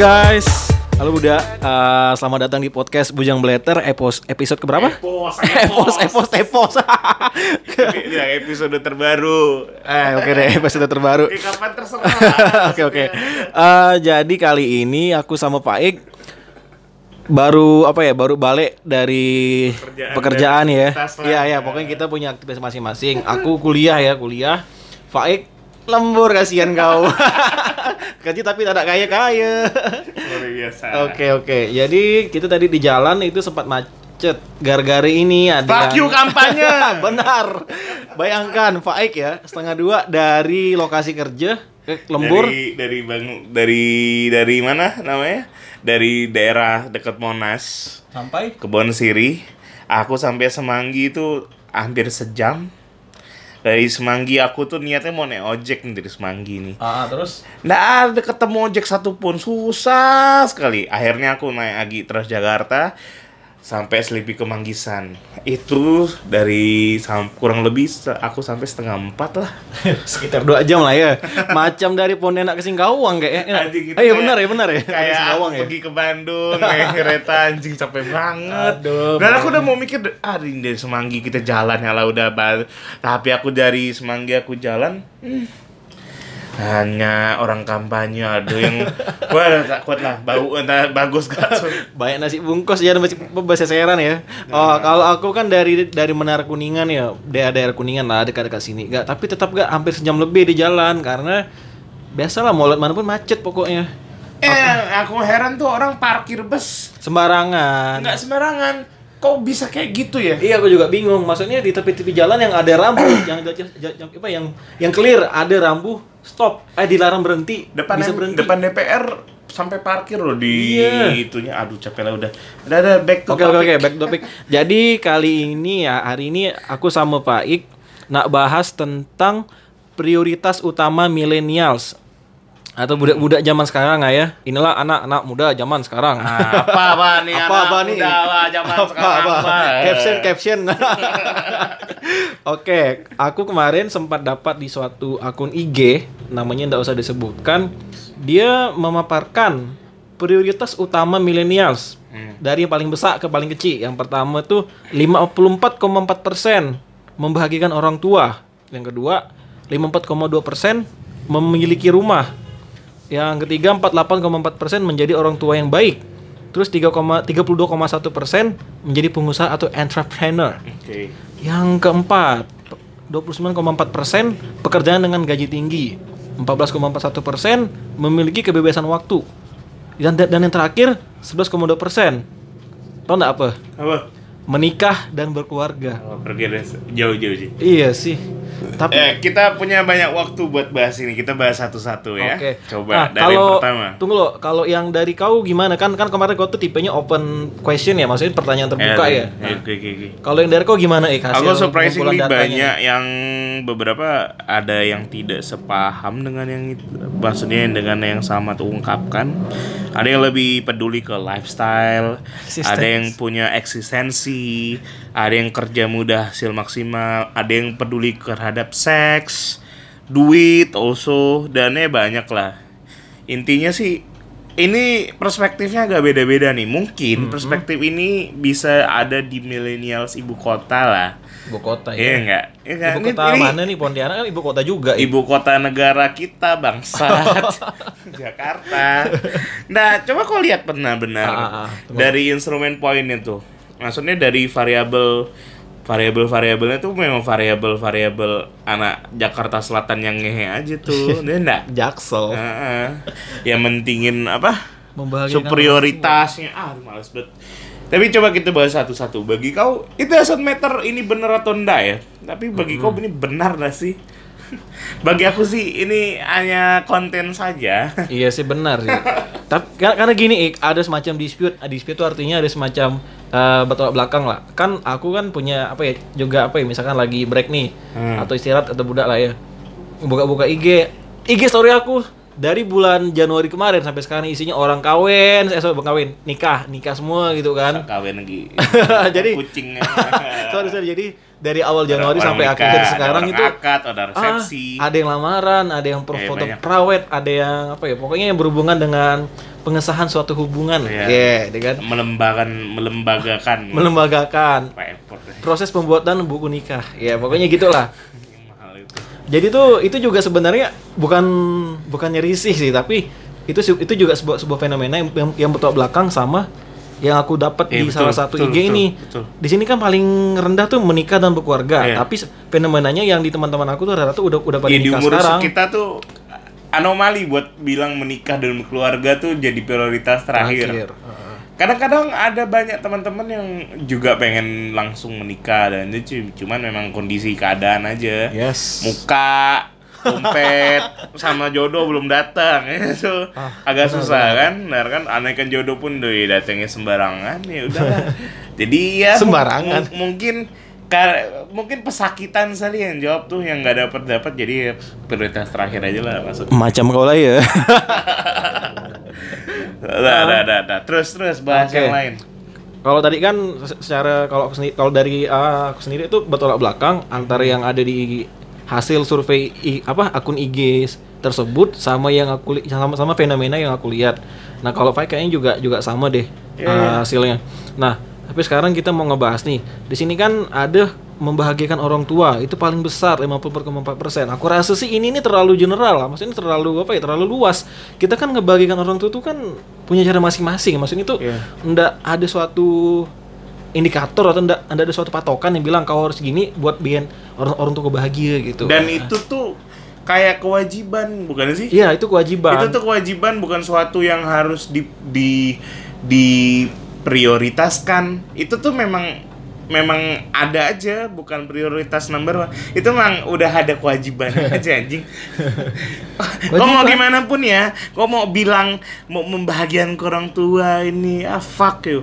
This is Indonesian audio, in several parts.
guys. Halo Buda, Eh, selamat datang di podcast Bujang Blatter epos, episode keberapa? Epos, epos, epos, epos. Ini yang episode terbaru. eh, oke deh, episode terbaru. Kapan terserah. Oke oke. Eh, jadi kali ini aku sama Pak Ik baru apa ya baru balik dari Pekerjaan pekerjaan, dan ya. Iya ya pokoknya kita punya aktivitas masing-masing. Aku kuliah ya kuliah. Faik lembur kasihan kau. Kerja tapi tidak kaya-kaya. Luar biasa. Oke oke. Jadi kita tadi di jalan itu sempat macet. Gara-gara ini ada Fuck you kampanye. Benar. Bayangkan Faik ya setengah dua dari lokasi kerja ke lembur. Dari dari bang dari dari mana namanya? Dari daerah dekat Monas, sampai Kebon Siri. Aku sampai Semanggi itu hampir sejam. Dari Semanggi aku tuh niatnya mau naik ojek nih dari Semanggi nih. ah, terus Nggak ada ketemu ojek satupun, susah sekali. Akhirnya aku naik lagi Transjakarta sampai Selipi ke Manggisan. Itu dari kurang lebih aku sampai setengah empat lah. sekitar dua jam lah ya. Macam dari Pontianak ke Singkawang kayak. Eh, Anjing gitu eh, iya kayak- benar ya benar ya. Kayak Singkawang ya. pergi ke Bandung naik kereta anjing capek banget. Aduh, Dan aku udah mau mikir ah ini dari Semanggi kita jalan ya lah udah tapi aku dari Semanggi aku jalan hmm, hanya orang kampanye aduh yang udah tak kuat lah bau entah bagus gak tuh. Banyak nasi bungkus ya masih bahasa seran ya. Oh, kalau aku kan dari dari Menara Kuningan ya, daerah-daerah Kuningan lah dekat-dekat sini. Gak, tapi tetap gak hampir sejam lebih di jalan karena biasalah mau lewat mana pun macet pokoknya. Eh, aku heran tuh orang parkir bus Sembarangan. nggak sembarangan. Kok bisa kayak gitu ya? Iya, aku juga bingung. Maksudnya di tepi-tepi jalan yang ada rambu, yang, yang, yang apa yang yang clear ada rambu stop, eh dilarang berhenti, Depan bisa berhenti. depan DPR sampai parkir loh di Iya. itunya. Aduh capek lah udah. Udah ada back to Oke oke oke topic. back topic. Jadi kali ini ya hari ini aku sama Pak Ik nak bahas tentang prioritas utama millennials atau budak-budak zaman sekarang ya. Inilah anak-anak muda zaman sekarang. Ah, apa apa nih apa anak apa nih? muda lah zaman apa sekarang apa? Caption caption. Oke, aku kemarin sempat dapat di suatu akun IG, namanya tidak usah disebutkan. Dia memaparkan prioritas utama millennials Hmm. dari yang paling besar ke paling kecil. Yang pertama tuh 54,4 persen membahagiakan orang tua. Yang kedua 54,2 persen memiliki rumah. Yang ketiga 48,4 persen menjadi orang tua yang baik. Terus 3,- 32,1 persen menjadi pengusaha atau entrepreneur. Oke. Yang keempat 29,4 persen pekerjaan dengan gaji tinggi. 14,41 persen memiliki kebebasan waktu. Dan, dan yang terakhir 11,2 persen. Tahu nggak apa? Apa? Menikah dan berkeluarga. Oh, pergi jauh-jauh sih. Iya sih. Tapi Eh, kita punya banyak waktu buat bahas ini. Kita bahas satu-satu ya. Oke. Coba Nah, dari kalau, yang pertama. Tunggu lo, kalau yang dari kau gimana? Kan kan kemarin kau tuh tipenya open question ya, maksudnya pertanyaan terbuka Eh, ya. Nah, Oke, oke, oke. kalau yang dari kau gimana, Ik? Hasil Aku surprisingly banyak yang beberapa ada yang tidak sepaham dengan yang itu, maksudnya dengan yang sama tuh ungkapkan. Ada yang lebih peduli ke lifestyle, Eksistensi. ada yang punya eksistensi, ada yang kerja mudah hasil maksimal, ada yang peduli terhadap seks, duit, also, dan ya banyak lah. Intinya sih ini perspektifnya agak beda-beda nih. Mungkin perspektif ini bisa ada di millennials ibu kota lah. Ibu kota Iya ya. enggak? Iya kan? Ibu kota ini mana nih Pontianak kan ibu kota juga. Ik. Ibu kota negara kita bangsat. Jakarta. Nah, coba kau lihat benar-benar Ah, ah, ah. Dari instrumen poin itu. Maksudnya dari variabel variabel-variabelnya tuh memang variabel-variabel anak Jakarta Selatan yang ngehe aja tuh. Dia enggak Jaksel. Heeh. yang mentingin apa? Superioritasnya. Ah, males banget. Tapi coba kita bahas satu-satu. Bagi kau, itu doesn't matter ini bener atau enggak ya. Tapi bagi kau ini benar gak sih? bagi aku sih ini hanya konten saja. Iya sih benar sih. Tapi kar- karena gini, ada semacam dispute. Dispute itu artinya ada semacam eh, bertolak belakang lah. Kan aku kan punya apa ya juga apa ya misalkan lagi break nih Hmm. atau istirahat atau budak lah ya. Buka-buka IG, IG story aku dari bulan Januari kemarin sampai sekarang isinya orang kawin, eh sorry, kawin, nikah, nikah semua gitu kan. kawin lagi Jadi- kucingnya sorry, sorry. Jadi dari awal Januari Orang sampai nikah, akhir ada sekarang orang itu akad ada resepsi Ah, ada yang lamaran, ada yang Eh, foto banyak. prawet, ada yang apa ya? Pokoknya yang berhubungan dengan pengesahan suatu hubungan. Iya. Iya, dia kan melembagakan melembagakan melembagakan effort deh. proses pembuatan buku nikah. Ya, pokoknya gitulah. Yang mahal itu Jadi tuh itu juga sebenarnya bukan bukannya risih sih, tapi itu itu juga sebuah sebuah fenomena yang yang, yang bertolak belakang sama yang aku dapat Iya, di betul, salah satu betul, IG betul, ini. betul. Di sini kan paling rendah tuh menikah dan berkeluarga, Iya. tapi fenomenanya yang di teman-teman aku tuh rata-rata udah udah pada di nikah umur sekarang. kita tuh anomali buat bilang menikah dan keluarga tuh jadi prioritas terakhir. Heeh. Kadang-kadang ada banyak teman-teman yang juga pengen langsung menikah dan itu cu- cuman memang kondisi keadaan aja. Yes. Muka, dompet, sama jodoh belum datang itu Ah, agak benar, susah kan. Nah kan anehkan jodoh pun doi datangnya sembarangan ya udah. Jadi ya Sembarangan. mu- mungkin ka- mungkin pesakitan sekali yang jawab tuh yang nggak dapat dapat jadi prioritas terakhir aja lah maksudnya. Macam kau lah ya. Ada ada ada ada. Terus terus bahas Oke. yang lain. Kalau tadi kan se- secara kalau kalau dari uh, aku sendiri itu bertolak belakang antara yang ada di hasil survei i- apa akun IG tersebut sama yang aku sama sama fenomena yang aku lihat. Nah, kalau Fai kayaknya juga juga sama deh Iya, uh, iya. hasilnya. Nah, tapi sekarang kita mau ngebahas nih. Di sini kan ada membahagiakan orang tua itu paling besar 54,4%. Aku rasa sih ini ini terlalu general lah. Maksudnya terlalu apa ya? Terlalu luas. Kita kan ngebahagiakan orang tua tuh kan punya cara masing-masing. Maksudnya itu Iya. ndak ada suatu indikator atau ndak ndak ada suatu patokan yang bilang kau harus gini buat bikin orang orang tua bahagia gitu. Dan itu tuh kayak kewajiban, bukan sih? Iya, itu kewajiban. Itu tuh kewajiban bukan suatu yang harus di di diprioritaskan. Itu tuh memang memang ada aja, bukan prioritas number one. Itu memang udah ada kewajiban aja anjing. kau mau gimana pun ya, kau mau bilang mau membahagiakan orang tua ini, ah fuck you.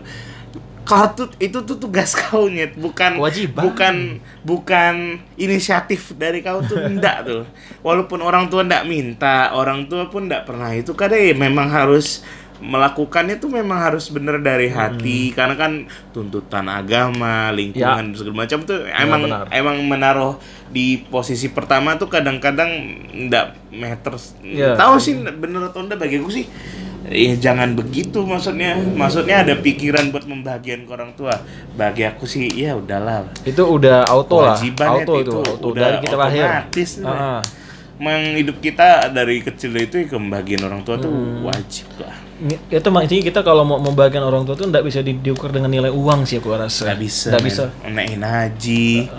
Kau tuh itu tuh tugas kau nyet, bukan Kewajiban. bukan bukan inisiatif dari kau tuh enggak tuh. Walaupun orang tua enggak minta, orang tua pun enggak pernah itu kadang ya memang harus melakukannya tuh memang harus bener dari hati karena kan tuntutan agama, lingkungan segala macam tuh emang benar. emang menaruh di posisi pertama tuh kadang-kadang enggak matters. Iya. Tahu sih bener atau enggak bagi aku sih Eh jangan begitu maksudnya. Maksudnya ada pikiran buat membahagiakan ke orang tua. Bagi aku sih ya udahlah. itu udah auto lah. Kewajiban Auto ya, itu, itu auto udah dari kita lahir. otomatis. Ah. Memang hidup kita dari kecil itu ya membahagiakan orang tua tuh Hmm. wajib lah. Ini- itu maksudnya kita kalau mau membagikan orang tua tuh nggak bisa di- diukur dengan nilai uang sih aku rasa. Gak bisa. Nggak bisa. Naikin haji,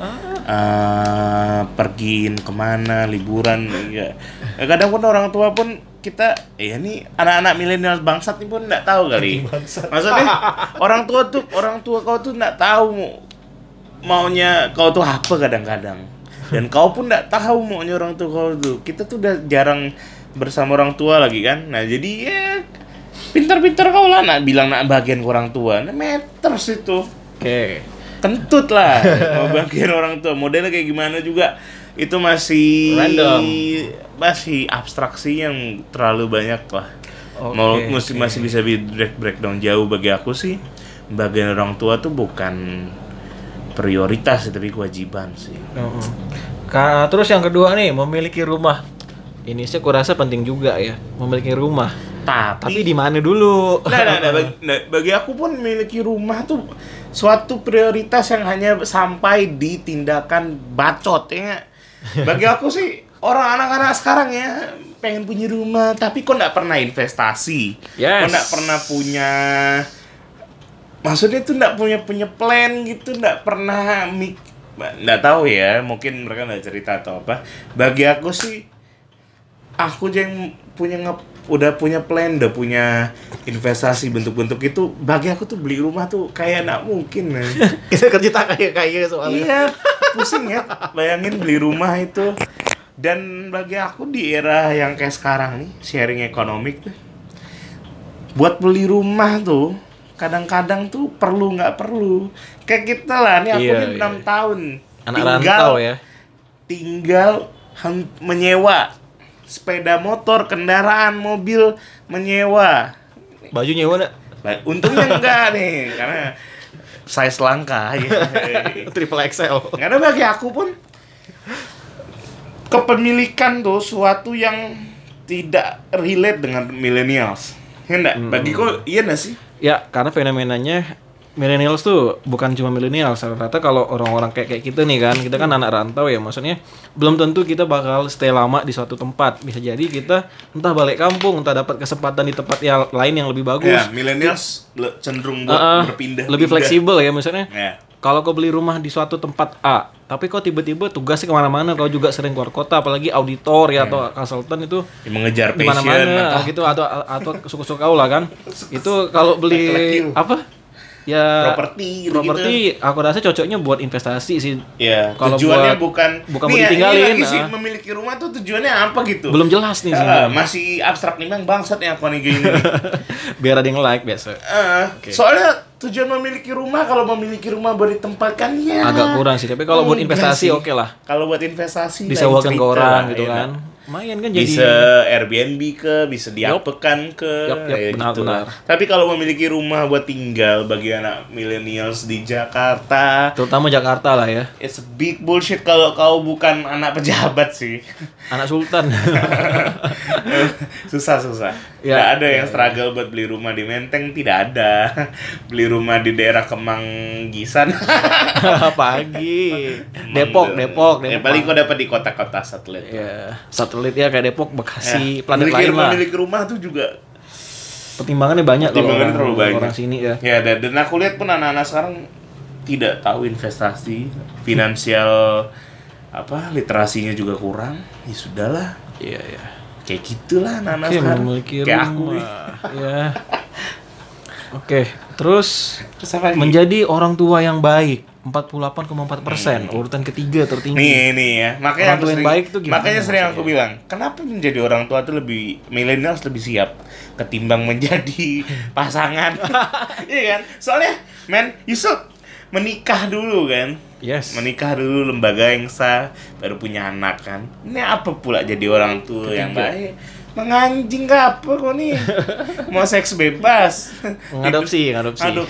eh, pergiin ke mana, liburan. Ya. Kadang pun orang tua pun kita, ya nih anak-anak milenial bangsat ini pun nggak tahu kali. Maksudnya orang tua tuh orang tua kau tuh nggak tahu mau- maunya kau tuh apa kadang-kadang. Dan kau pun nggak tahu maunya orang tua kau tuh. Kita tuh udah jarang bersama orang tua lagi kan. Nah jadi ya pintar-pintar kau lah nak bilang nak bagian ke orang tua. Nah meters itu Oke. kentut lah mau bagian orang tua modelnya kayak gimana juga itu masih Random. masih abstraksi yang terlalu banyak lah Oke, mau masih oke. masih bisa di break breakdown jauh bagi aku sih bagian orang tua tuh bukan prioritas tapi kewajiban sih Heeh. Ka- terus yang kedua nih memiliki rumah. Ini sih aku rasa penting juga ya memiliki rumah. Tapi tapi di mana dulu? Nah, nah, nah, bagi, nah, bagi aku pun memiliki rumah tuh suatu prioritas yang hanya sampai di tindakan bacot ya. Bagi aku sih orang anak-anak sekarang ya pengen punya rumah tapi kok nggak pernah investasi, Yes. kok nggak pernah punya maksudnya tuh nggak punya punya plan gitu, nggak pernah mik nggak tahu ya mungkin mereka nggak cerita atau apa. Bagi aku sih aku aja yang punya nge udah punya plan, udah punya investasi bentuk-bentuk itu bagi aku tuh beli rumah tuh kayak nggak mungkin man. Kita kerja kayak kayak soalnya. iya pusing ya bayangin beli rumah itu dan bagi aku di era yang kayak sekarang nih sharing ekonomik tuh buat beli rumah tuh kadang-kadang tuh perlu nggak perlu kayak kita lah nih aku Iya, nih enam tahun Anak rantau ya. tinggal menyewa sepeda motor, kendaraan, mobil menyewa. Baju nyewa nak? Untungnya enggak nih, karena size langka ya. Triple XL. Karena bagi aku pun kepemilikan tuh suatu yang tidak relate dengan millennials. Ya enggak? Bagi kok iya enggak sih? Ya, karena fenomenanya millennials tuh bukan cuma millennials. Rata-rata kalau orang-orang kayak kayak kita nih kan, kita kan anak rantau ya, maksudnya belum tentu kita bakal stay lama di suatu tempat. Bisa jadi kita entah balik kampung, entah dapat kesempatan di tempat yang lain yang lebih bagus. Ya, millennials le- cenderung buat ah, berpindah. lebih fleksibel ya maksudnya. Ya. Kalau kau beli rumah di suatu tempat A, tapi kau tiba-tiba tugasnya ke mana-mana, kau juga sering keluar kota, apalagi auditor ya atau konsultan itu Yang mengejar passion mana-mana atau gitu atau atau suku-suku kau lah kan. itu kalau beli apa? Ya properti properti aku rasa cocoknya buat investasi sih. Ya, Kalau tujuannya buat- bukan bukan Nih, mau ya, ini ditinggalin, lagi sih ah. memiliki rumah tuh tujuannya apa gitu? Belum jelas nih sih. Ah, masih abstrak nih bang bangsat yang aku nih gini. Biar ada yang like biasa. Ah, Soalnya tujuan memiliki rumah kalau memiliki rumah buat ditempatkan ya Agak kurang sih, tapi kalau buat investasi oke lah. Kalau buat investasi lain Disewakan ke orang gitu ya kan. Lumayan kan jadi Bisa Airbnb ke, bisa diapekan ke, Yup, yup, ya benar, gitu benar. Tapi kalau memiliki rumah buat tinggal bagi anak millennials di Jakarta, terutama Jakarta lah ya. it's a big bullshit kalau kau bukan anak pejabat sih. Anak sultan. susah susah. Ya. Nggak ada yang struggle buat beli rumah di Menteng tidak ada. Beli rumah di daerah Kemang Gisan. Pagi. Depok, Depok, Ya Depok. paling kau dapat di kota-kota satelit. Ya, satelit ya kayak Depok, Bekasi, Ya, planet lain lah. Memiliki rumah tuh juga Pertimbangannya banyak Pertimbangannya orang, terlalu banyak. orang sini ya. Ya dan, dan aku lihat pun anak-anak sekarang tidak tahu investasi, finansial apa literasinya juga kurang. Ya sudahlah, Iya, iya. Kayak gitulah anak-anak Oke, sekarang. memiliki kayak aku. Ya. Oke, terus Terus apa lagi? menjadi orang tua yang baik 48,4 persen, urutan ketiga tertinggi. Hmm. Nih nih ya, makanya Orang tua yang sering, baik tuh gimana makanya sering aku bilang, kenapa menjadi orang tua tuh lebih millennials lebih siap ketimbang menjadi pasangan. Iya kan? Soalnya, men, should menikah dulu kan. Yes. Menikah dulu lembaga yang sah, baru punya anak kan. Ini apa pula jadi orang tua yang Ketiga. baik? Menganjing gak apa kok nih? Mau seks bebas? Ngadopsi, ngadopsi. Aduh,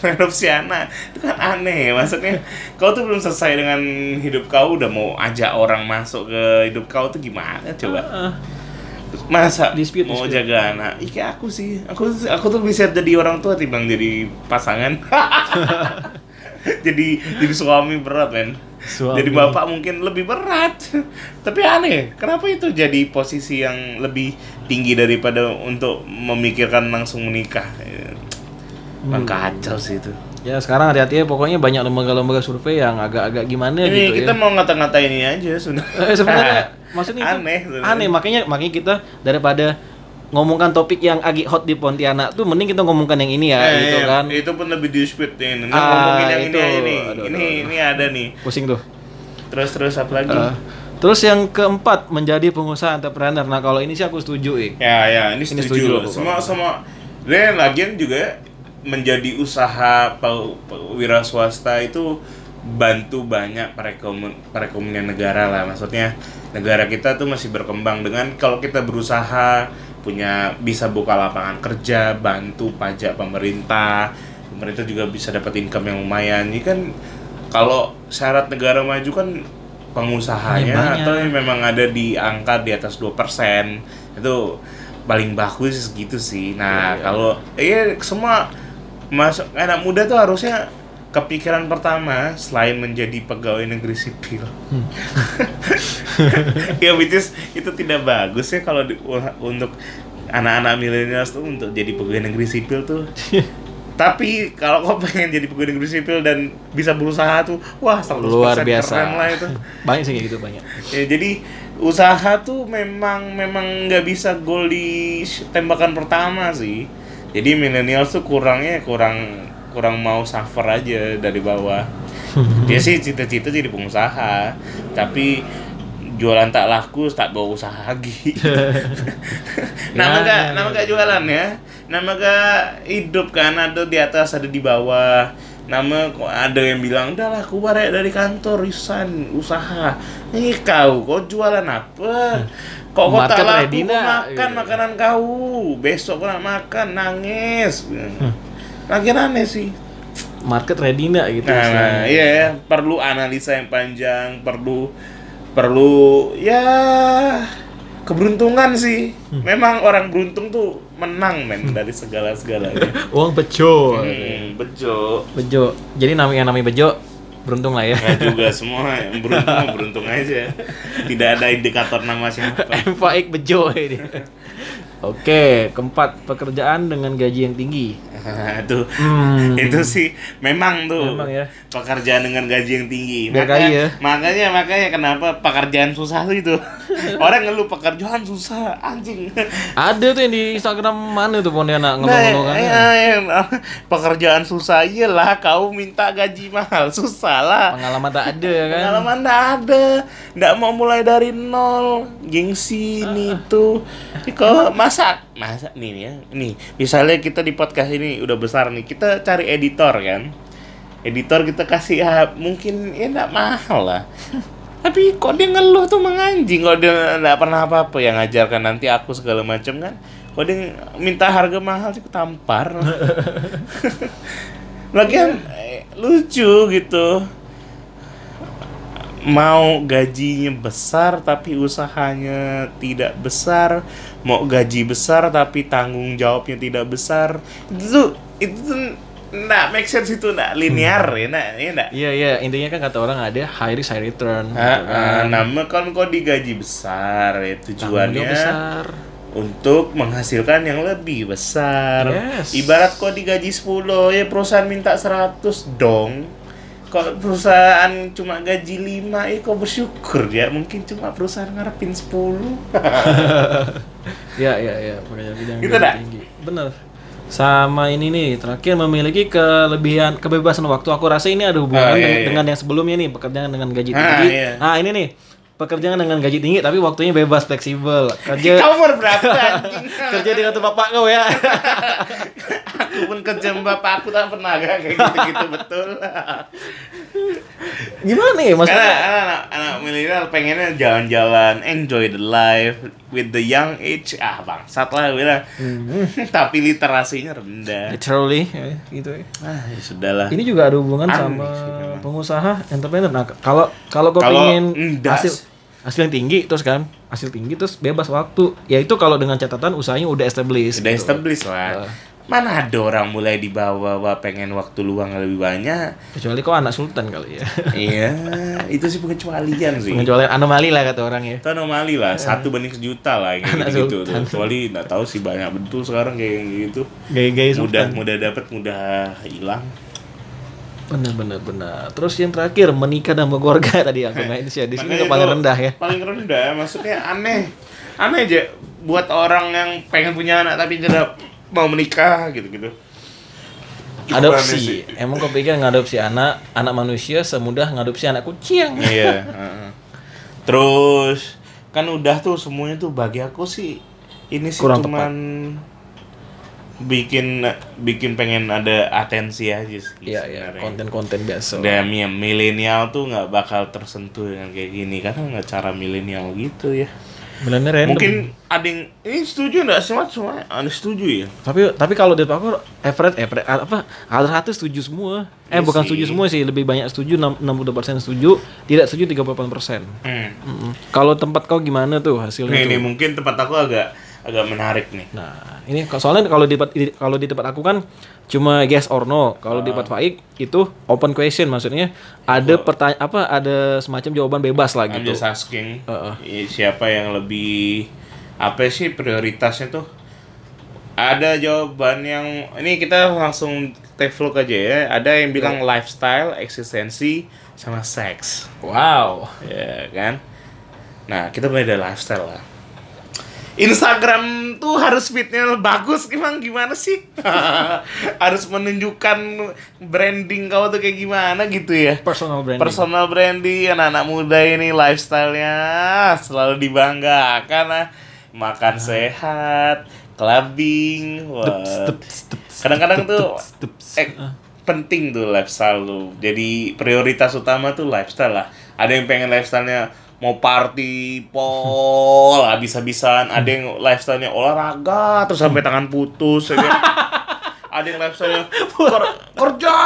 adopsi anak itu kan aneh maksudnya kau tuh belum selesai dengan hidup kau udah mau ajak orang masuk ke hidup kau tuh gimana coba Ah, masa Dispute, mau dispute. jaga anak iya aku sih aku aku tuh bisa jadi orang tua timbang jadi pasangan jadi jadi suami berat men Suami. jadi bapak mungkin lebih berat tapi aneh kenapa itu jadi posisi yang lebih tinggi daripada untuk memikirkan langsung menikah Hmm. kacau sih itu Ya sekarang hati-hati ya, pokoknya banyak lembaga-lembaga survei yang agak-agak gimana ini gitu kita ya. mau ngata-ngatain ini aja sudah Eh, sebenarnya maksudnya aneh sebenarnya. aneh makanya makanya kita daripada ngomongkan topik yang lagi hot di Pontianak tuh mending kita ngomongkan yang ini ya Eh, gitu iya, kan. Itu pun lebih dispute nih. Ntar Ah, ngomongin yang itu. ini aja nih Aduh, ini aduh, ini ada nih. Pusing tuh. Terus terus apa lagi? Eh, terus yang keempat menjadi pengusaha entrepreneur. Nah kalau ini sih aku setuju Ik. Ya, ya, ini Ini setuju. setuju. Semua semua. Dan lagian juga menjadi usaha wira swasta itu bantu banyak perekonomian perekonomian negara lah. Maksudnya negara kita tuh masih berkembang dengan kalau kita berusaha punya bisa buka lapangan kerja, bantu pajak pemerintah, pemerintah juga bisa dapat income yang lumayan. Ini kan kalau syarat negara maju kan pengusahanya atau yang memang ada di angka di atas 2% itu paling bagus gitu sih. Nah, Iya, iya. kalau iya semua masuk anak muda tuh harusnya kepikiran pertama selain menjadi pegawai negeri sipil. Hmm. ya which is itu tidak bagus ya kalau di- untuk anak-anak milenial tuh untuk jadi pegawai negeri sipil tuh. Tapi kalau kau pengen jadi pegawai negeri sipil dan bisa berusaha tuh, wah 100% luar biasa keren lah itu. banyak sih kayak gitu banyak Ya, jadi usaha tuh memang memang nggak bisa gol di tembakan pertama sih. Jadi milenial tuh kurangnya kurang kurang mau suffer aja dari bawah. Dia sih cita-cita jadi pengusaha, tapi jualan tak laku tak bawa usaha lagi. nama Ya, gak ya, nama ya. gak jualan ya. Nama gak hidup kan ada di atas ada di bawah. Nama kok ada yang bilang udahlah aku barek dari kantor resign usaha. Ini kau kau jualan apa? Kok kau tak laku makan Gitu. makanan kau. Besok kau nak makan nangis. Lagi aneh sih. market ready nggak gitu Nah, nah, iya ya, perlu analisa yang panjang, perlu perlu ya keberuntungan sih. Hmm. Memang orang beruntung tuh menang men dari segala-segalanya. uang bejo hmm, bejo. bejo jadi namanya namanya bejo beruntung lah ya Nggak juga semua yang beruntung beruntung aja. Tidak ada indikator nama siapa. Faik bejo ini oke keempat pekerjaan dengan gaji yang tinggi tuh Hmm. itu sih memang tuh Memang ya. pekerjaan dengan gaji yang tinggi. Makanya, ya. makanya makanya kenapa pekerjaan susah tuh itu. Orang ngeluh pekerjaan susah anjing. Ada tuh yang di Instagram mana tuh Pontianak nah, ngomong-ngomong kan? ya, ya, pekerjaan susah iyalah kau minta gaji mahal susah lah. Pengalaman tak ada ya kan? Pengalaman nggak ada. Nggak mau mulai dari nol. Gengsi ini tuh. Ih, kok masak? Masak nih ya. Nih misalnya kita di podcast ini udah besar nih kita cari editor kan. Editor kita kasih ya mungkin ya nggak mahal lah. Tapi kok dia ngeluh tuh menganjing kok dia nggak pernah apa-apa yang ngajarkan nanti aku segala macam kan? Kok dia minta harga mahal sih tampar lagian eh, lucu gitu. Mau gajinya besar tapi usahanya tidak besar mau gaji besar tapi tanggung jawabnya tidak besar itu itu nggak make sense itu nggak linear ya nggak ya nggak iya iya intinya kan kata orang ada high risk high return gitu Ah, kan. ah, nama kan kok digaji besar ya tujuannya besar untuk menghasilkan yang lebih besar. Yes. Ibarat kok digaji 10 ya perusahaan minta 100 dong. Kok perusahaan cuma gaji 5 ya kok bersyukur ya mungkin cuma perusahaan ngarepin 10. ya ya ya pekerjaan bidang Gitu dah? tinggi bener sama ini nih terakhir memiliki kelebihan kebebasan waktu aku rasa ini ada hubungan Ah, iya, dengan, iya. dengan yang sebelumnya nih pekerjaan dengan gaji Ah, tinggi iya. nah ini nih pekerjaan dengan gaji tinggi tapi waktunya bebas fleksibel kerja umur berapa kerja dengan tuh bapak kau ya aku pun kerja sama bapak aku tak pernah kayak gitu-gitu betul. gimana nih Karena maksudnya anak, anak milenial pengennya jalan-jalan, enjoy the life with the young age. Ah bangsat lah bilang. Tapi literasinya rendah. literally ya, gitu ya. Ah ya sudahlah. ini juga ada hubungan Aneh sama pengusaha entrepreneur nah kalau kalau kau pengen hasil hasil yang tinggi terus kan hasil tinggi terus bebas waktu ya itu kalau dengan catatan usahanya udah established Udah gitu. established lah. Mana ada orang mulai di bawah pengen waktu luang lebih banyak. kecuali kau anak sultan kali ya iya, itu sih pengecualian sih. pengecualian anomali lah kata orang ya Itu anomali lah, satu banding sejuta lah kayak Anak gitu, gitu. Kecuali nggak tahu sih banyak betul sekarang kayak gitu. gaya-gaya Mudah sultan mudah dapat mudah hilang. Benar benar benar. Terus yang terakhir menikah dan berkeluarga. Tadi aku sih di sini paling rendah ya. Paling rendah, maksudnya aneh. Aneh aja buat orang yang pengen punya anak tapi tidak mau menikah gitu-gitu. Adopsi emang kau pikir ngadopsi anak anak manusia semudah ngadopsi anak kucing? Iya. Terus kan udah tuh semuanya tuh bagi aku sih ini sih Kurang cuman bikin bikin pengen ada atensi aja sih. iya iya sebenarnya. konten-konten biasa Dan ya, milenial tuh nggak bakal tersentuh dengan kayak gini karena nggak cara milenial gitu ya. Benernya random. Mungkin ada yang ini setuju nggak semua semua ada setuju ya. tapi tapi kalau di aku average average apa rata-rata setuju semua. Eh Iya bukan sih. setuju semua sih, lebih banyak setuju 6 62% setuju, tidak setuju 38%. Hmm. Mm-mm. Kalau tempat kau gimana tuh hasilnya Nih, tuh? nih mungkin tempat aku agak agak menarik nih. Nah, ini soalnya kalau di tempat kalau di tempat aku kan cuma yes or no. Kalau di Ah. tempat Faik itu open question maksudnya ada pertanyaan apa ada semacam jawaban bebas lah I'm gitu. just asking Heeh. i- siapa yang lebih apa sih prioritasnya tuh? Ada jawaban yang ini kita langsung take flow aja ya. Ada yang bilang lifestyle, eksistensi, sama seks. Wow. Ya kan? Nah, kita dari lifestyle lah. Instagram tuh harus fitnya bagus gimana gimana sih? harus menunjukkan branding kau tuh kayak gimana gitu ya. Personal branding. Personal branding anak-anak muda ini lifestyle-nya selalu dibanggakan lah. Makan sehat, clubbing, wah. Kadang-kadang tuh eh, penting tuh lifestyle tuh. Jadi prioritas utama tuh lifestyle lah. Ada yang pengen lifestyle-nya mau party pol habis-habisan ada yang lifestyle-nya olahraga terus sampai tangan putus ya kan? ada yang lifestyle-nya ker- kerja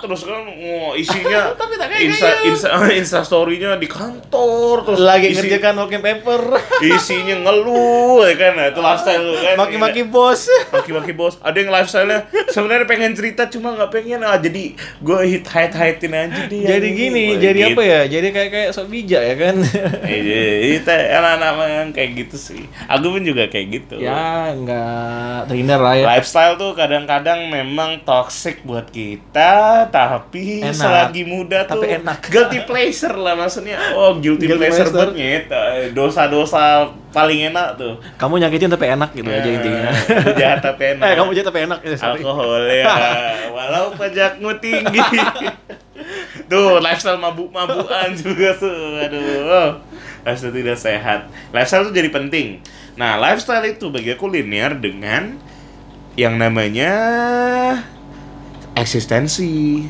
terus kan oh, isinya Tapi tak kayak insta, gitu. insta, insta story-nya di kantor terus Lagi isi- ngerjakan walking paper. isinya ngeluh ya kan nah, itu lifestyle lu kan Maki-maki bos. maki-maki bos ada yang lifestyle-nya sebenarnya pengen cerita cuma nggak pengen ah jadi gue hit hide hidein aja dia Jadi gini, jadi apa ya? Jadi kayak kayak sok bijak ya kan. Iya, itu anak-anak yang kayak gitu sih. Aku pun juga kayak gitu. ya nggak trainer lah ya. Lifestyle tuh kadang-kadang memang toxic buat kita, tapi Enak. selagi muda tuh Tapi enak. guilty pleasure lah maksudnya. Oh, guilty, Guilty pleasure pleasure. buat nyet. Dosa-dosa paling enak tuh. Kamu nyakitin tapi enak gitu aja intinya. Aku jahat tapi enak. Eh kamu jahat tapi enak ya, alkohol ya walau pajakmu tinggi tuh lifestyle mabuk-mabukan juga tuh aduh lifestyle tidak sehat lifestyle itu jadi penting nah lifestyle itu bagi aku linear dengan yang namanya eksistensi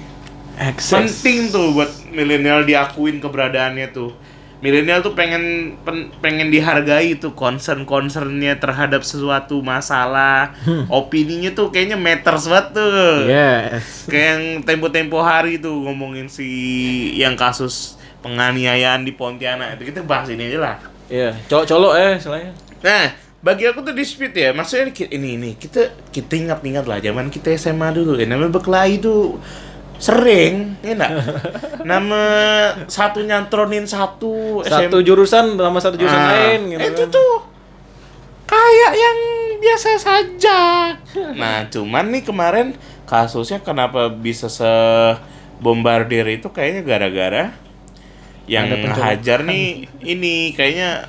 Access. penting tuh buat milenial diakuin keberadaannya tuh milenial tuh pengen pen- pengen dihargai tuh concern concernnya terhadap sesuatu masalah opininya tuh kayaknya matters banget tuh Yes. kayak yang tempo-tempo hari tuh ngomongin si yang kasus penganiayaan di Pontianak itu kita bahas ini aja lah Iya, colok-colok eh istilahnya. nah bagi aku tuh dispute ya. Maksudnya ini ini kita kita ingat-ingat lah zaman kita SMA dulu. Ya namanya berkelahi tuh sering ya enggak? Nama satu nyantronin satu Satu jurusan sama satu jurusan Ah, lain gitu. itu kan. tuh kayak yang biasa saja. Nah cuman nih kemarin kasusnya kenapa bisa se bombardir itu kayaknya gara-gara yang hajar nih ini kayaknya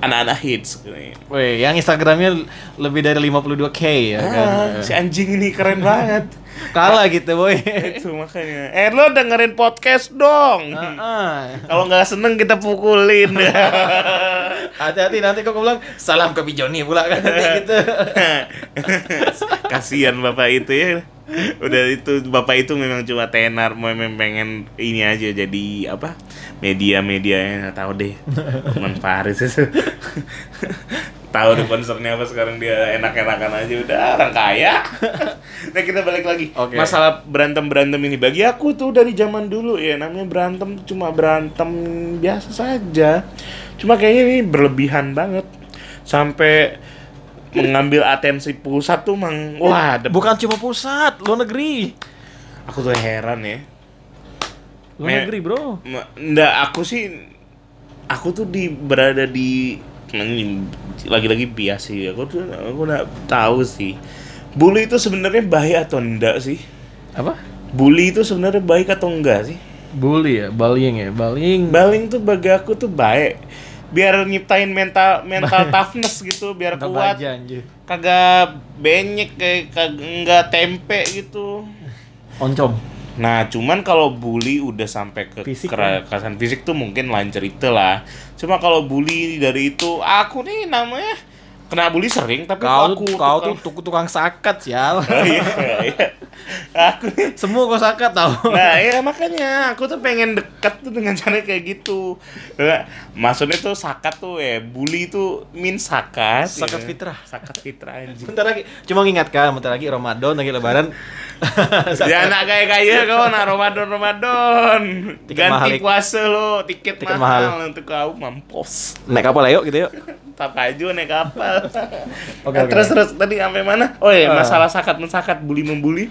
anak-anak hits kayaknya. Wih, yang Instagramnya lebih dari 52k ya kan. Ah, si anjing ini keren banget. Kalah gitu, boy. Itu makanya. Eh lo dengerin podcast dong. Heeh. Kalau nggak seneng kita pukulin. Hati-hati nanti kok bilang salam ke Bijoni pula kan nanti gitu. Kasihan bapak itu ya. Udah itu bapak itu memang cuma tenar, memang pengen ini aja jadi apa? Media-media yang nggak tahu deh. Teman Faris itu. tahu deh concernnya apa sekarang dia enak-enakan aja udah orang kaya. nah kita balik lagi Oke. masalah berantem berantem ini bagi aku tuh dari zaman dulu ya namanya berantem cuma berantem biasa saja. Cuma kayaknya ini berlebihan banget sampai mengambil atensi pusat tuh mang. Wah ada Bukan cuma pusat, luar negeri. aku tuh heran ya. Luar Me- negeri, Bro. Ma- nggak aku sih aku tuh di berada di lagi-lagi bias sih. Aku tuh aku nggak tahu sih. Bully itu sebenarnya baik atau enggak sih? Apa? bully itu sebenarnya baik atau enggak sih? Bully ya, bullying ya, bullying. Baling tuh bagi aku tuh baik biar nyiptain mental mental toughness gitu biar Nggak kuat baja, anjir. kagak benyek kayak kagak nggak tempe gitu Oncom. Nah, cuman kalau bully udah sampai ke Fisik ya? kekerasan fisik tuh mungkin lain cerita lah. Cuma kalau bully dari itu, aku nih namanya kena bully sering, tapi Kau aku kau tuh tukang- tukang, tukang sakat sial. Oh, iya, iya. Aku nih Semua kau sakat tau. Nah ya makanya aku tuh pengen deket tuh dengan cara kayak gitu Nah, Maksudnya tuh sakat tuh ya Bully tuh min sakat Sakat ya. fitrah. Sakat fitrah anjing Bentar lagi, cuma ngingatkan, bentar lagi Ramadan, lagi Lebaran. Ya nak kayak kaya kau nak Ramadan Ramadan Tiket Ganti mahal, puasa lo Tiket, Tiket mahal, mahal. Untuk kau mampus Naik kapal ayo gitu yuk. Tak aju naik kapal Oke, Nah, oke. Terus terus tadi sampai mana? Oh ya Ah. masalah sakat mensakat Bully membuli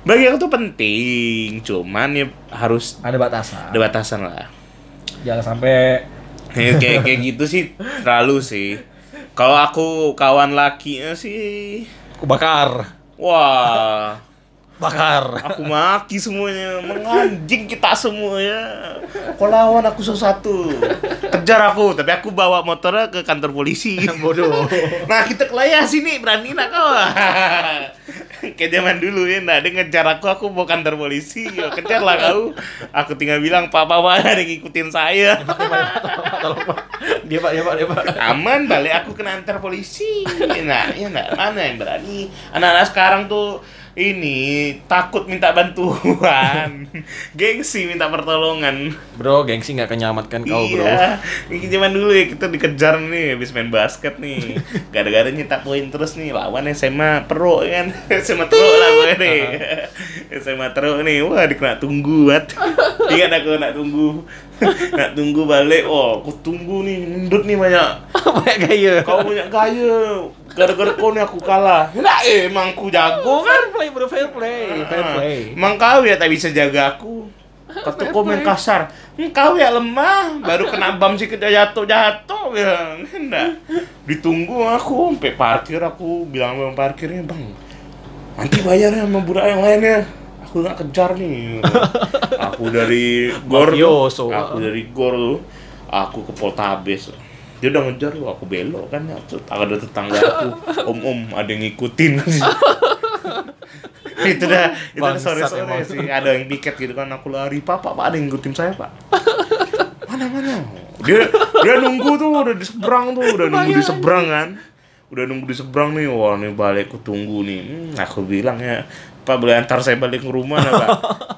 Bagi aku tuh penting Cuman ya harus Ada batasan. ada batasan lah Jangan sampai kayak kayak kayak gitu sih terlalu sih kalau aku kawan lakinya sih aku bakar. wah Bakar. aku maki semuanya menganjing kita semuanya kau lawan aku satu kejar aku tapi aku bawa motornya ke kantor polisi Bodoh. nah kita kelayah sini berani nak kau kayak zaman dulu ya. Nah dia ngejar aku aku bawa kantor polisi. Yo, kejar lah kau. Aku tinggal bilang pak pak ada yang ngikutin saya. Dia Pak, dia Pak, dia Pak. aman balik aku ke kantor polisi. Nah ya enggak mana yang berani? Anak-anak sekarang tuh ini takut minta bantuan. Gengsi minta pertolongan. Bro, gengsi nggak kenyamatkan kau, bro. iya. Ini zaman dulu ya kita dikejar nih habis main basket nih. Gara-gara nyetak poin terus nih lawan SMA Pro kan. SMA Pro lah gue nih. SMA Pro nih. Wah, dikena tunggu banget. Ingat aku nak tunggu. nak tunggu balik. Oh, aku tunggu nih. Mendut nih banyak. Banyak gaya. Kau banyak gaya. Gara-gara kau nih aku kalah. Nah, emang aku jago kan. Fair play, bro, fair play, fair Ah, play. Emang kau ya tak bisa jaga aku. Kata kau main kasar. Hmm, kau ya lemah. Baru kena bam sih kita jatuh jatuh bilang. Enggak. Ditunggu aku sampai parkir aku bilang sama parkirnya bang. Nanti bayarnya sama budak yang lainnya. Aku nggak kejar nih. aku dari gor tuh. Aku dari gor tuh. Aku ke Poltabes. Dia udah ngejar tuh, aku belok kan. Terus Ada tetangga aku, om-om ada yang ngikutin. itu dah itu dah sore sore emang. sih. Ada yang piket gitu kan aku lari pak pak ada yang ngikutin saya pak. Mana mana? Dia dia nunggu tuh udah di seberang tuh udah nunggu di seberang kan. Udah nunggu di seberang nih wah nih balik aku tunggu nih. Hmm, aku bilang ya pak boleh antar saya balik ke rumah nah, pak?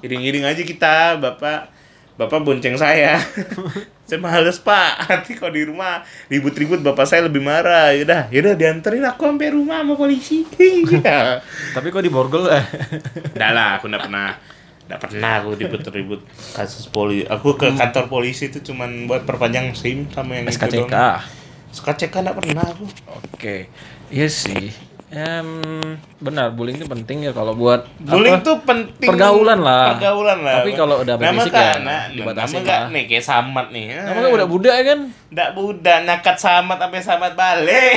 Iring-iring aja kita bapak bapak bonceng saya saya males pak nanti kalau di rumah ribut-ribut bapak saya lebih marah yaudah yaudah dianterin aku sampai rumah sama polisi Tapi kok di borgol eh. Enggak lah, aku enggak pernah enggak pernah aku ribut-ribut kasus polisi. Aku ke kantor polisi itu cuman buat perpanjang SIM sama yang itu SKCK. doang. SKCK enggak pernah aku. Oke. Iya sih. Em, benar, bullying itu penting ya kalau buat Bullying apa? tuh penting. Pergaulan lah. Pergaulan lah. Tapi kalau udah nama berisik kan, ya, nah, dibatasin nama enggak lah. nih kayak samat nih. Nama kan udah budak ya kan? Enggak budak, nakat samat sampai samat balik.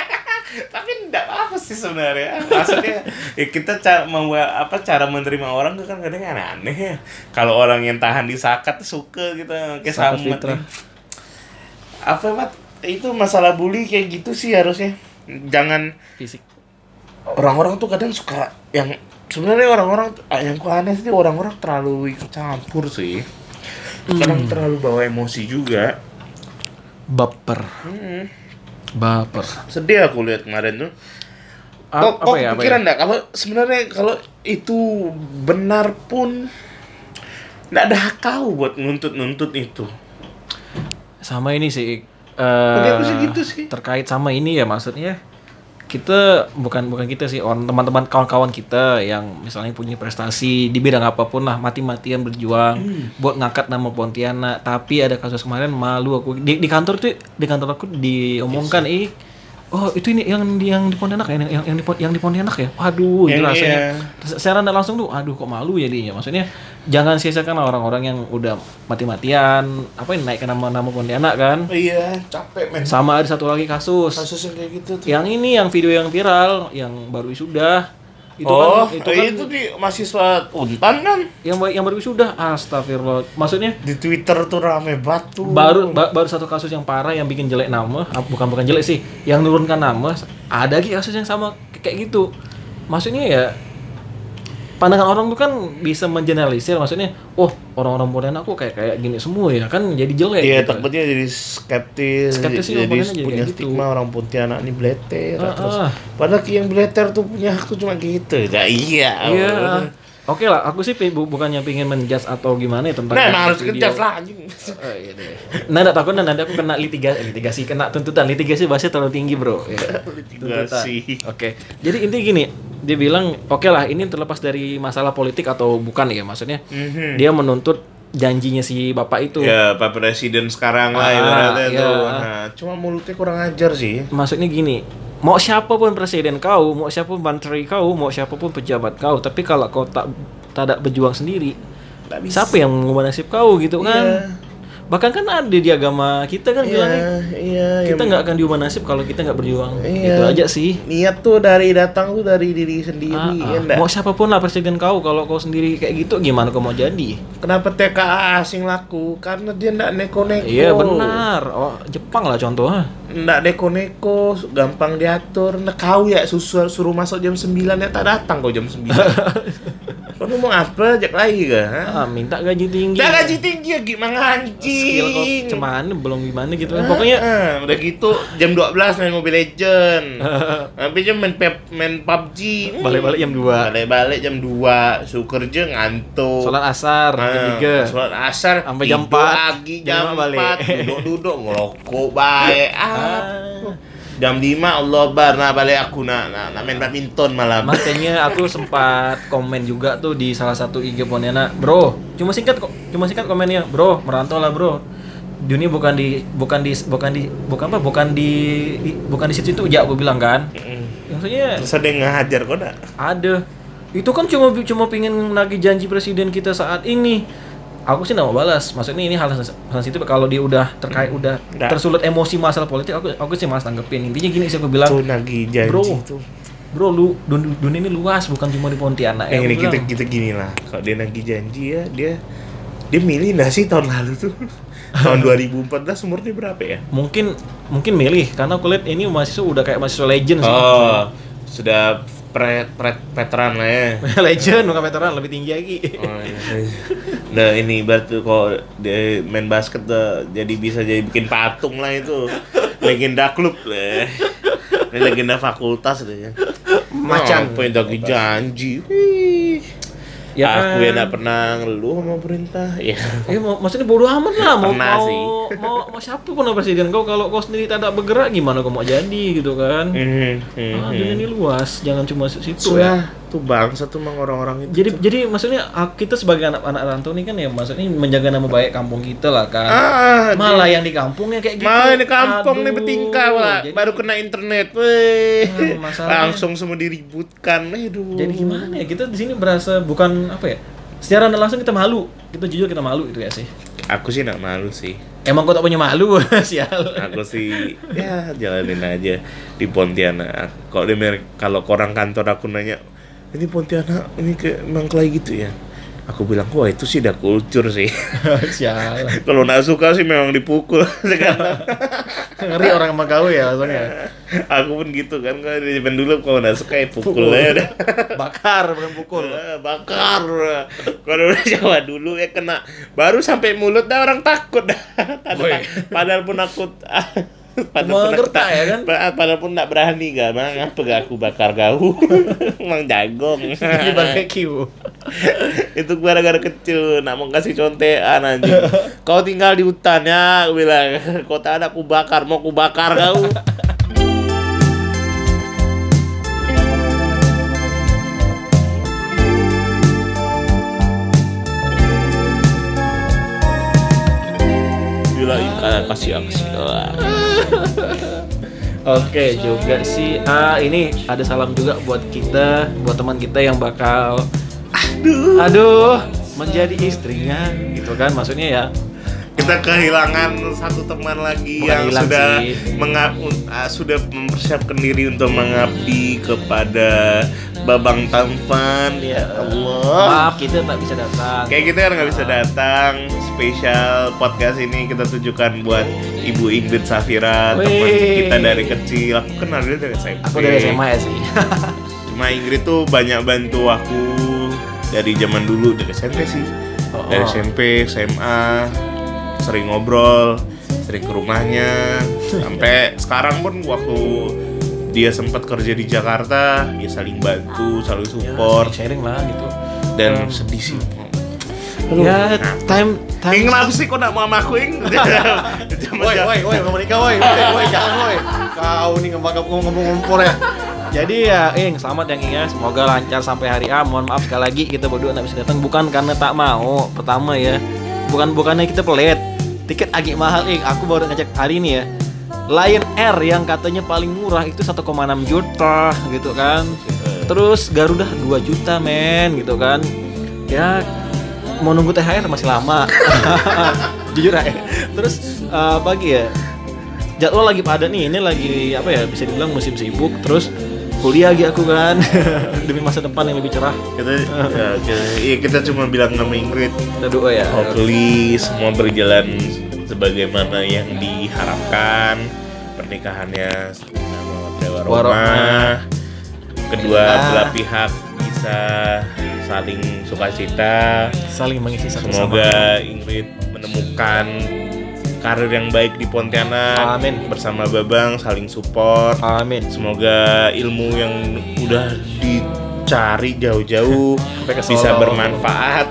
Tapi enggak apa sih sebenarnya. Maksudnya ya kita cara mau apa cara menerima orang tuh kan kadang aneh-aneh ya. Kalau orang yang tahan disakat tuh suka gitu kayak Sakat samat. Apa Mat? Itu masalah bully kayak gitu sih harusnya. Jangan Fisik. orang-orang tuh kadang suka yang sebenarnya orang-orang ah, yang ku aneh sih orang-orang terlalu ikut campur sih. Kadang terlalu bawa emosi juga. Baper. Hmm. Baper. Sedih aku lihat kemarin tuh. A- kok, kok apa ya? Apa pikiran ya? kalau sebenarnya kalau itu benar pun enggak ada hak kau buat nuntut-nuntut itu. Sama ini sih. Bagi eh aku sih gitu sih. terkait sama ini ya maksudnya kita bukan bukan kita sih orang teman-teman kawan-kawan kita yang misalnya punya prestasi di bidang apa pun lah mati-matian berjuang Hmm. buat ngangkat nama Pontianak tapi ada kasus kemarin malu aku di, di kantor tuh di kantor aku diomongkan ih oh itu ini yang di yang di Pontianak ya? Yang yang di Pon- yang di Pontianak ya? Waduh itu Yang rasanya iya. secara nggak langsung tuh aduh kok malu jadinya maksudnya jangan sia-siakan orang-orang yang udah mati-matian apa ini naikkan nama-nama Pontianak kan? Iya, capek men. sama ada satu lagi kasus. Kasus yang kayak gitu tuh. yang ini yang video yang viral yang baru wisuda itu oh, kan itu itu, kan di mahasiswa Untan kan? yang yang baru wisuda astagfirullah. Maksudnya? Di Twitter tuh rame batu. baru ba- baru satu kasus yang parah yang bikin jelek nama. Ah, bukan bukan jelek sih. Yang nurunkan nama. Ada lagi kasus yang sama kayak gitu. Maksudnya ya pandangan orang tuh kan bisa mengeneralisir maksudnya oh orang-orang Pontianak kok kayak kayak gini semua ya kan jadi jelek Iya, gitu. takutnya jadi skeptis, Skeptis jadi jadi punya kayak gitu. stigma orang Pontianak ini bleter Ah, terus. ah. Padahal yang bleter tuh punya hak tuh cuma gitu. Nah, iya. Iya. Oke lah, aku sih bu- bukannya pingin menjudge atau gimana ya tentang Nah, emang harus kejas lah anjing. Oh, iya deh. Nah, nggak takut nah, nanti aku kena litigasi, eh, litigasi kena tuntutan. Litigasi bahasnya terlalu tinggi, Bro. Ya. Litigasi. Oke. Jadi intinya gini, dia bilang, "Oke lah, ini terlepas dari masalah politik atau bukan ya, maksudnya Mhm. dia menuntut janjinya si bapak itu. Ya, Pak Presiden sekarang lah Ah, ibaratnya iya. tuh. Nah, cuma mulutnya kurang ajar sih. Maksudnya gini, mau siapa pun presiden kau, mau siapa pun menteri kau, mau siapa pun pejabat kau, tapi kalau kau tak tak ada berjuang sendiri, bisa. siapa yang mengubah nasib kau gitu kan? Iya. Bahkan kan ada di agama kita kan bilangnya Iya, iya. kita nggak akan diubah nasib kalau kita nggak berjuang. Iya. Itu aja sih. niat tuh dari datang tuh dari diri sendiri, Ah, ah. enggak? Mau siapa pun lah presiden kau, kalau kau sendiri kayak gitu gimana kau mau jadi? Kenapa TKA asing laku? Karena dia enggak neko-neko. Iya benar. Oh, Jepang lah contohnya. Enggak neko-neko, gampang diatur. Nah, kau ya susu, suruh masuk jam 9 ya tak datang kau jam 9. Kau ngomong apa? Jak lagi kah? Ah, minta gaji tinggi. Dah gaji tinggi ya gimana Skill kok cuman belum gimana gitu kan. Pokoknya Ah, udah gitu jam 12 main Mobile Legend. Habis jam main pep, main PUBG. Hmm. balik-balik jam 2. Balik-balik jam 2. Su kerja ngantuk. Sholat asar jam Ah, 3. Sholat asar Sampai jam tidur 4. lagi Jam jam lima balik. 4 duduk-duduk ngerokok baik ah. Jam 5 Allah bar nah balik aku nak nak, nak main badminton malam. Makanya aku sempat komen juga tuh di salah satu IG Pontianak, bro. Cuma singkat kok, cuma singkat komennya, bro. Merantau lah bro. Dunia bukan di, bukan di, bukan di, bukan apa, bukan di, di- bukan di situ itu ya aku bilang kan. Mm. Maksudnya yang ngajar kok ada. Itu kan cuma cuma pengen nagih janji presiden kita saat ini. Aku sih nggak mau balas. Maksudnya ini hal sens- sensitif kalau dia udah terkait udah Nggak. tersulut emosi masalah politik, aku aku sih malas tanggepin. Intinya gini sih aku bilang, Tuh nagih janji Bro. tuh. bro lu dun- dunia ini luas bukan cuma di Pontianak. Eh, Aku ini kita bilang. kita gini lah. Kalau dia nagih janji ya dia dia milih nggak sih tahun lalu tuh? tahun 2014 umurnya berapa ya? mungkin mungkin milih karena aku lihat ini mahasiswa udah kayak mahasiswa legend sih. Oh, sudah pre, pre, veteran lah ya. legend bukan veteran lebih tinggi lagi. Oh, iya. Nah ini berarti kalau dia main basket tuh, jadi bisa jadi bikin patung lah itu legenda klub lah. Ini legenda fakultas deh ya. Macan. Dagi janji? Wih. Ya aku kan. yang gak pernah ngeluh sama perintah. Ya. Eh, mau, maksudnya bodo amat lah mau Pernah mau, sih. mau mau siapa pun presiden kau kalau kau sendiri tidak bergerak gimana kau mau jadi gitu kan? Hmm, hmm, Ah, dunia ini luas, jangan cuma situ ya. Tuh bangsa tuh emang orang-orang itu. Jadi jadi maksudnya ah, kita sebagai anak-anak rantau ini kan ya maksudnya menjaga nama baik kampung kita lah kan. ah, Malah yang di kampungnya kayak gitu. Malah di kampung nih Aduh, bertingkah lah, jadi- baru kena internet, weh. Nah, langsung semua diributkan, aduh. Jadi gimana ya kita di sini berasa bukan apa ya? Secara nggak langsung kita malu, kita jujur kita malu itu ya sih. Aku sih gak malu sih. Emang kau tak punya malu, sial. Aku sih ya jalanin aja di Pontianak. Kalau dia kalau orang kantor aku nanya, ini Pontianak ini ke Mangklai gitu ya. Aku bilang, wah itu sih udah kultur sih. kalau nggak suka sih memang dipukul sekarang. Ngeri orang sama kau ya langsung ya. aku pun gitu kan, kalau di zaman dulu kalau nggak suka ya pukul aja udah. Bakar bukan pukul. Eh, bakar kalau udah Jawa dulu ya kena baru sampai mulut dah orang takut dah padahal pun aku padahal pun aku Mengerti tak- ya kan? pa- padahal pun tak berani gak bang apa gak aku bakar kau emang jagong Di barbecue. itu gara-gara kecil nak mau kasih contean anjing kau tinggal di hutan ya aku bilang kau tak ada aku bakar mau aku bakar kau Gila, kasih kasih. Oke juga sih. Ah ini ada salam juga buat kita, buat teman kita yang bakal aduh aduh menjadi istrinya gitu kan maksudnya ya. Kita kehilangan satu teman lagi Bukan yang sudah sih. menga- un- ah, sudah mempersiapkan diri untuk mengabdi kepada Babang Tampan ya Allah Maaf kita tak bisa datang. kayak kita kan nggak bisa datang spesial podcast ini kita tujukan buat Ibu Ingrid Safira teman kita dari kecil aku kenal dia dari SMP Aku dari SMA ya sih. cuma Ingrid tuh banyak bantu aku dari zaman dulu dari SMP sih Oh, dari oh. SMP SMA sering ngobrol sering ke rumahnya sampai sekarang pun waktu dia sempat kerja di Jakarta ya saling bantu saling support Ya, sharing lah gitu. dan sedih sih Ya Nah. time time. Ing kenapa sih kok nak mau sama aku Ing? Woi, woi, woi, ngomong nikah, woi, woi, woi, jangan, woi. Kau nih ngomong ngomong ngompor ya. Jadi ya, Ing, selamat yang Ing ya. Semoga lancar sampai hari A. Mohon maaf sekali lagi kita berdua nggak bisa datang bukan karena tak mau. Pertama ya, bukan bukannya kita pelit. Tiket agak mahal, Ing. Aku baru ngecek hari ini ya. Lion Air yang katanya paling murah itu 1,6 juta gitu kan. Terus Garuda 2 juta men gitu kan. Ya mau nunggu THR masih lama. Jujur aja. Terus eh, pagi ya. Jadwal lagi padat nih. Ini lagi apa ya bisa dibilang musim sibuk. Terus kuliah lagi aku kan demi masa depan yang lebih cerah. kita, ya, kita, iya, kita cuma bilang sama Ingrid Kita doa ya. Hopefully semua berjalan sebagaimana yang diharapkan pernikahannya sama dewa Warohmah. rumah kedua Ya. belah pihak bisa saling sukacita. Saling mengisi satu sama Semoga Ingrid menemukan karir yang baik di Pontianak. Amin. Bersama Babang saling support. Amin. Semoga ilmu yang udah dicari jauh-jauh bisa bermanfaat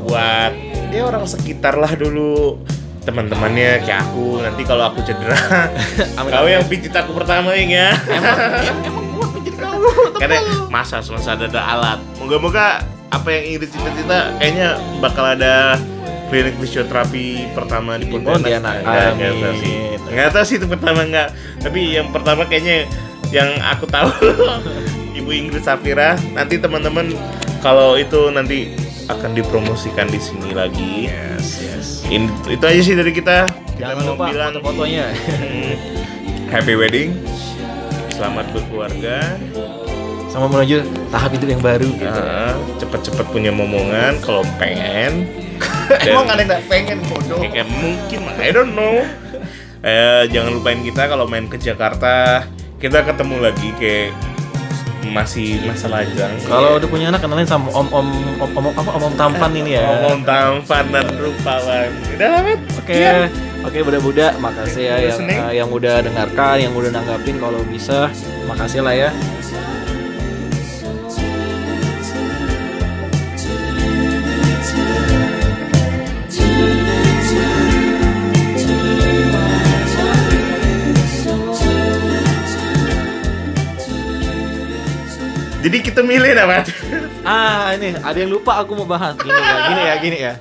buat ya orang sekitar lah dulu teman-temannya kayak aku nanti kalau aku cedera Amin, kau amin. yang pijit aku pertama ya Emang kuat pijit kamu. karena masa semasa ada, ada alat moga-moga apa yang Ingrid cita-cita kayaknya bakal ada klinik fisioterapi pertama di Pontianak. Pontianak. Nggak- nggak tahu sih. Amin. nggak tahu sih itu pertama nggak. Tapi yang pertama kayaknya yang aku tahu Ibu Ingrid Safira. Nanti teman-teman kalau itu nanti akan dipromosikan di sini lagi. Yes, yes. In- itu aja sih dari kita. Kita Jangan mau lupa bilang foto-fotonya. hmm, happy wedding. Selamat berkeluarga. Sama menuju tahap hidup yang baru gitu. Nah, cepet-cepet punya momongan kalau pengen Emang ada yang pengen bodoh? kayak mungkin I don't know eh jangan lupain kita kalau main ke Jakarta kita ketemu lagi kayak masih masa lajang Kalau udah punya anak kenalin sama om om om om apa om, om tampan ini ya. ngomong tampan dan rupawan udah Oke, Sekian. oke budak-budak, makasih ya yang eh, yang udah dengarkan, yang udah nanggapin kalau bisa, makasih lah ya. Jadi kita milih nama Ah ini ada yang lupa aku mau bahas. Gini ya, gini ya, gini ya.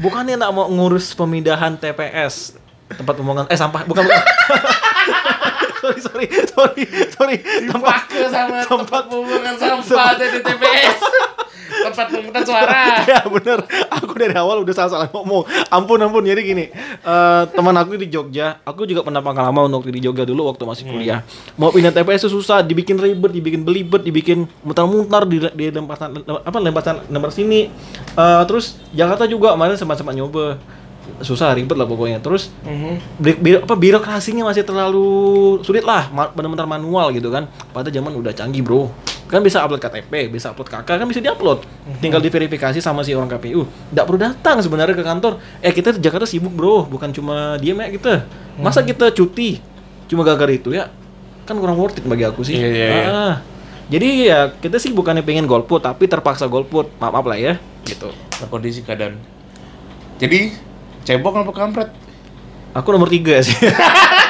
Bukannya nak mau ngurus pemindahan TPS tempat pembuangan eh sampah bukan bukan. sorry sorry sorry sorry. Tempat sama tempat pembuangan sampah dari TPS tempat pemungutan suara. Ya bener. Aku dari awal udah salah salah ngomong. Ampun ampun. Jadi gini eh, teman aku di Jogja aku juga pernah pengalaman waktu di Jogja dulu waktu masih kuliah. Mau pindah TPS susah dibikin ribet dibikin belibet dibikin mutar-mutar di di tempat apa lempar sana lempar sini. Eh, terus Jakarta juga kemarin sempat-sempat nyoba. Susah ribet lah pokoknya. Terus bi- bi- apa birokrasinya masih terlalu sulit lah benar-benar manual gitu kan. Pada zaman udah canggih bro kan bisa upload KTP bisa upload KK kan bisa diupload. Tinggal diverifikasi sama si orang KPU nggak perlu datang sebenarnya ke kantor. Eh kita di Jakarta sibuk bro. Bukan cuma diem ya kita. Masa kita cuti? Cuma gara-gara itu ya kan kurang worth it bagi aku sih. Iya, iya, iya. Ah, jadi ya kita sih bukannya pengen golput tapi terpaksa golput. Maaf maaf lah ya gitu. Kondisi keadaan. Jadi cebok apa kampret? Aku nomor tiga sih